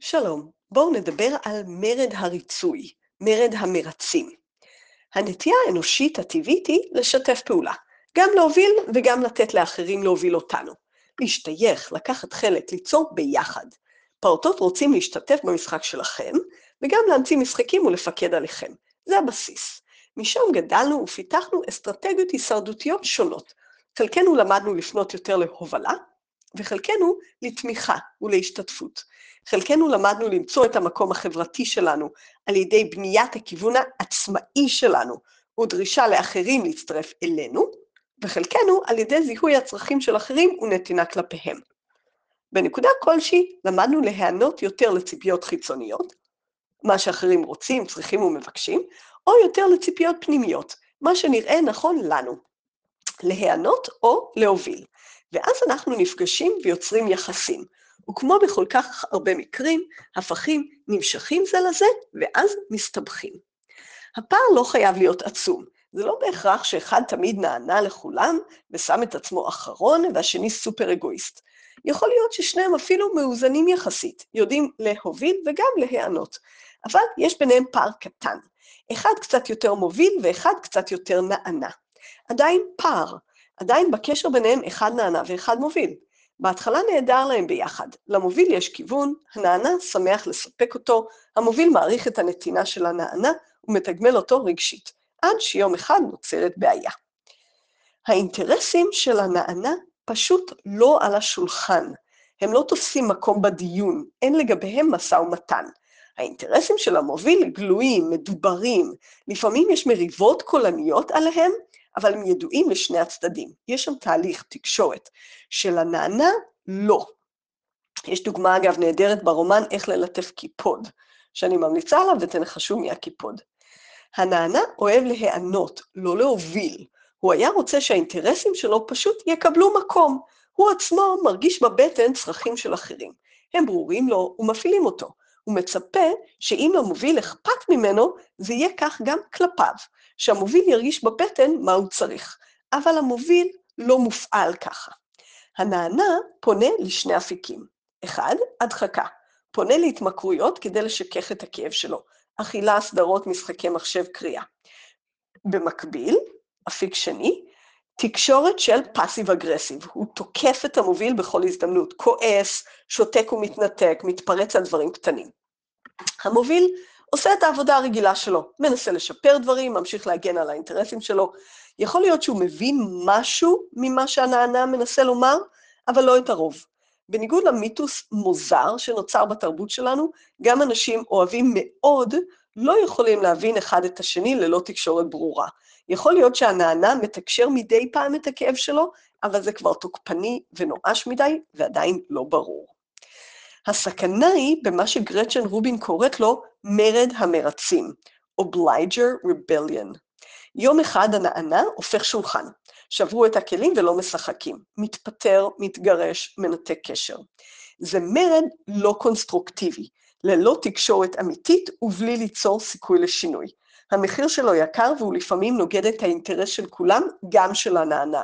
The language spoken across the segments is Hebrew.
שלום, בואו נדבר על מרד הריצוי, מרד המרצים. הנטייה האנושית הטבעית היא לשתף פעולה, גם להוביל וגם לתת לאחרים להוביל אותנו. להשתייך, לקחת חלק, ליצור ביחד. פעוטות רוצים להשתתף במשחק שלכם, וגם להמציא משחקים ולפקד עליכם. זה הבסיס. משם גדלנו ופיתחנו אסטרטגיות הישרדותיות שונות. חלקנו למדנו לפנות יותר להובלה, וחלקנו לתמיכה ולהשתתפות. חלקנו למדנו למצוא את המקום החברתי שלנו על ידי בניית הכיוון העצמאי שלנו ודרישה לאחרים להצטרף אלינו, וחלקנו על ידי זיהוי הצרכים של אחרים ונתינה כלפיהם. בנקודה כלשהי למדנו להיענות יותר לציפיות חיצוניות, מה שאחרים רוצים, צריכים ומבקשים, או יותר לציפיות פנימיות, מה שנראה נכון לנו, להיענות או להוביל. ואז אנחנו נפגשים ויוצרים יחסים. וכמו בכל כך הרבה מקרים, הפכים נמשכים זה לזה, ואז מסתבכים. הפער לא חייב להיות עצום. זה לא בהכרח שאחד תמיד נענה לכולם ושם את עצמו אחרון, והשני סופר אגואיסט. יכול להיות ששניהם אפילו מאוזנים יחסית, יודעים להוביל וגם להיענות. אבל יש ביניהם פער קטן. אחד קצת יותר מוביל ואחד קצת יותר נענה. עדיין פער, עדיין בקשר ביניהם אחד נענה ואחד מוביל. בהתחלה נהדר להם ביחד, למוביל יש כיוון, הנענה שמח לספק אותו, המוביל מעריך את הנתינה של הנענה ומתגמל אותו רגשית, עד שיום אחד נוצרת בעיה. האינטרסים של הנענה פשוט לא על השולחן, הם לא תופסים מקום בדיון, אין לגביהם משא ומתן. האינטרסים של המוביל גלויים, מדוברים, לפעמים יש מריבות קולניות עליהם, אבל הם ידועים לשני הצדדים. יש שם תהליך תקשורת. של הנענה, לא. יש דוגמה, אגב, נהדרת ברומן איך ללטף קיפוד, שאני ממליצה עליו ותנחשו מי הקיפוד. הנענה אוהב להיענות, לא להוביל. הוא היה רוצה שהאינטרסים שלו פשוט יקבלו מקום. הוא עצמו מרגיש בבטן צרכים של אחרים. הם ברורים לו ומפעילים אותו. הוא מצפה שאם למוביל אכפת ממנו, זה יהיה כך גם כלפיו. שהמוביל ירגיש בבטן מה הוא צריך, אבל המוביל לא מופעל ככה. הנענה פונה לשני אפיקים. אחד, הדחקה. פונה להתמכרויות כדי לשכך את הכאב שלו. אכילה, סדרות, משחקי מחשב, קריאה. במקביל, אפיק שני, תקשורת של פאסיב אגרסיב. הוא תוקף את המוביל בכל הזדמנות, כועס, שותק ומתנתק, מתפרץ על דברים קטנים. המוביל עושה את העבודה הרגילה שלו, מנסה לשפר דברים, ממשיך להגן על האינטרסים שלו. יכול להיות שהוא מבין משהו ממה שהנענה מנסה לומר, אבל לא את הרוב. בניגוד למיתוס מוזר שנוצר בתרבות שלנו, גם אנשים אוהבים מאוד לא יכולים להבין אחד את השני ללא תקשורת ברורה. יכול להיות שהנענה מתקשר מדי פעם את הכאב שלו, אבל זה כבר תוקפני ונואש מדי, ועדיין לא ברור. הסכנה היא במה שגרצ'ן רובין קוראת לו מרד המרצים, Obliger Rebellion. יום אחד הנענה הופך שולחן, שברו את הכלים ולא משחקים, מתפטר, מתגרש, מנתק קשר. זה מרד לא קונסטרוקטיבי, ללא תקשורת אמיתית ובלי ליצור סיכוי לשינוי. המחיר שלו יקר והוא לפעמים נוגד את האינטרס של כולם, גם של הנענה.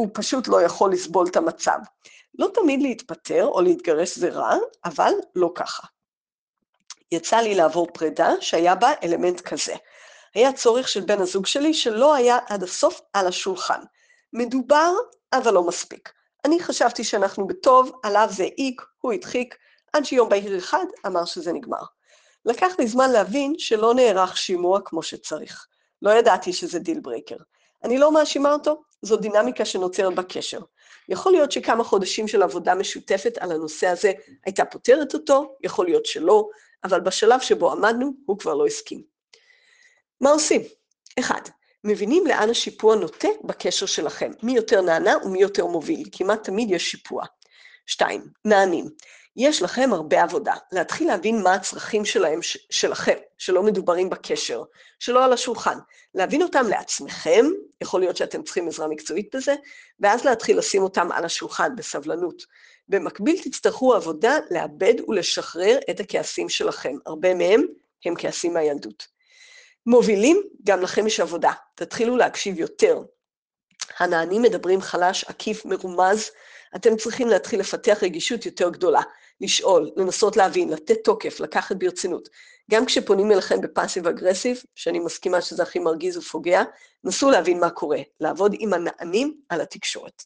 הוא פשוט לא יכול לסבול את המצב. לא תמיד להתפטר או להתגרש זה רע, אבל לא ככה. יצא לי לעבור פרידה שהיה בה אלמנט כזה. היה צורך של בן הזוג שלי שלא היה עד הסוף על השולחן. מדובר, אבל לא מספיק. אני חשבתי שאנחנו בטוב, עליו זה העיק, הוא הדחיק, עד שיום בהיר אחד אמר שזה נגמר. לקח לי זמן להבין שלא נערך שימוע כמו שצריך. לא ידעתי שזה deal breaker. אני לא מאשימה אותו, זו דינמיקה שנוצרת בקשר. יכול להיות שכמה חודשים של עבודה משותפת על הנושא הזה הייתה פותרת אותו, יכול להיות שלא, אבל בשלב שבו עמדנו, הוא כבר לא הסכים. מה עושים? אחד, מבינים לאן השיפוע נוטה בקשר שלכם, מי יותר נענה ומי יותר מוביל, כמעט תמיד יש שיפוע. שתיים, נענים. יש לכם הרבה עבודה, להתחיל להבין מה הצרכים שלהם, שלכם, שלא מדוברים בקשר, שלא על השולחן, להבין אותם לעצמכם, יכול להיות שאתם צריכים עזרה מקצועית בזה, ואז להתחיל לשים אותם על השולחן בסבלנות. במקביל תצטרכו עבודה לאבד ולשחרר את הכעסים שלכם, הרבה מהם הם כעסים מהילדות. מובילים, גם לכם יש עבודה, תתחילו להקשיב יותר. הנענים מדברים חלש, עקיף, מרומז, אתם צריכים להתחיל לפתח רגישות יותר גדולה, לשאול, לנסות להבין, לתת תוקף, לקחת ברצינות. גם כשפונים אליכם בפאסיב אגרסיב, שאני מסכימה שזה הכי מרגיז ופוגע, נסו להבין מה קורה, לעבוד עם הנענים על התקשורת.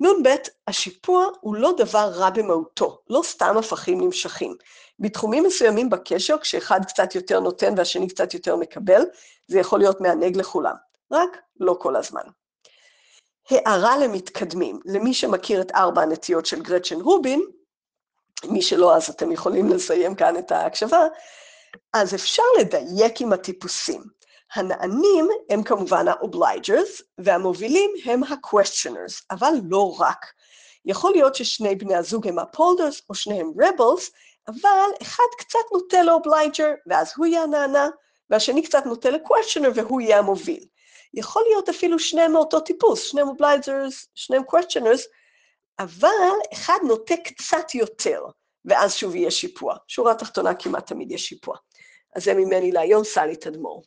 נ"ב, השיפוע הוא לא דבר רע במהותו, לא סתם הפכים נמשכים. בתחומים מסוימים בקשר, כשאחד קצת יותר נותן והשני קצת יותר מקבל, זה יכול להיות מענג לכולם, רק לא כל הזמן. הערה למתקדמים, למי שמכיר את ארבע הנטיות של גרצ'ן רובין, מי שלא אז אתם יכולים לסיים כאן את ההקשבה, אז אפשר לדייק עם הטיפוסים. הנענים הם כמובן ה-obligers, והמובילים הם ה-questioners, אבל לא רק. יכול להיות ששני בני הזוג הם ה-polders או שניהם rebels, אבל אחד קצת נוטה ל-obliger, ואז הוא יהיה הנענה, והשני קצת נוטה ל-questioner והוא יהיה המוביל. יכול להיות אפילו שניהם מאותו טיפוס, שניהם obligers, שניהם questioners, אבל אחד נוטה קצת יותר, ואז שוב יהיה שיפוע. שורה תחתונה כמעט תמיד יש שיפוע. אז זה ממני להיום, סלי תדמור.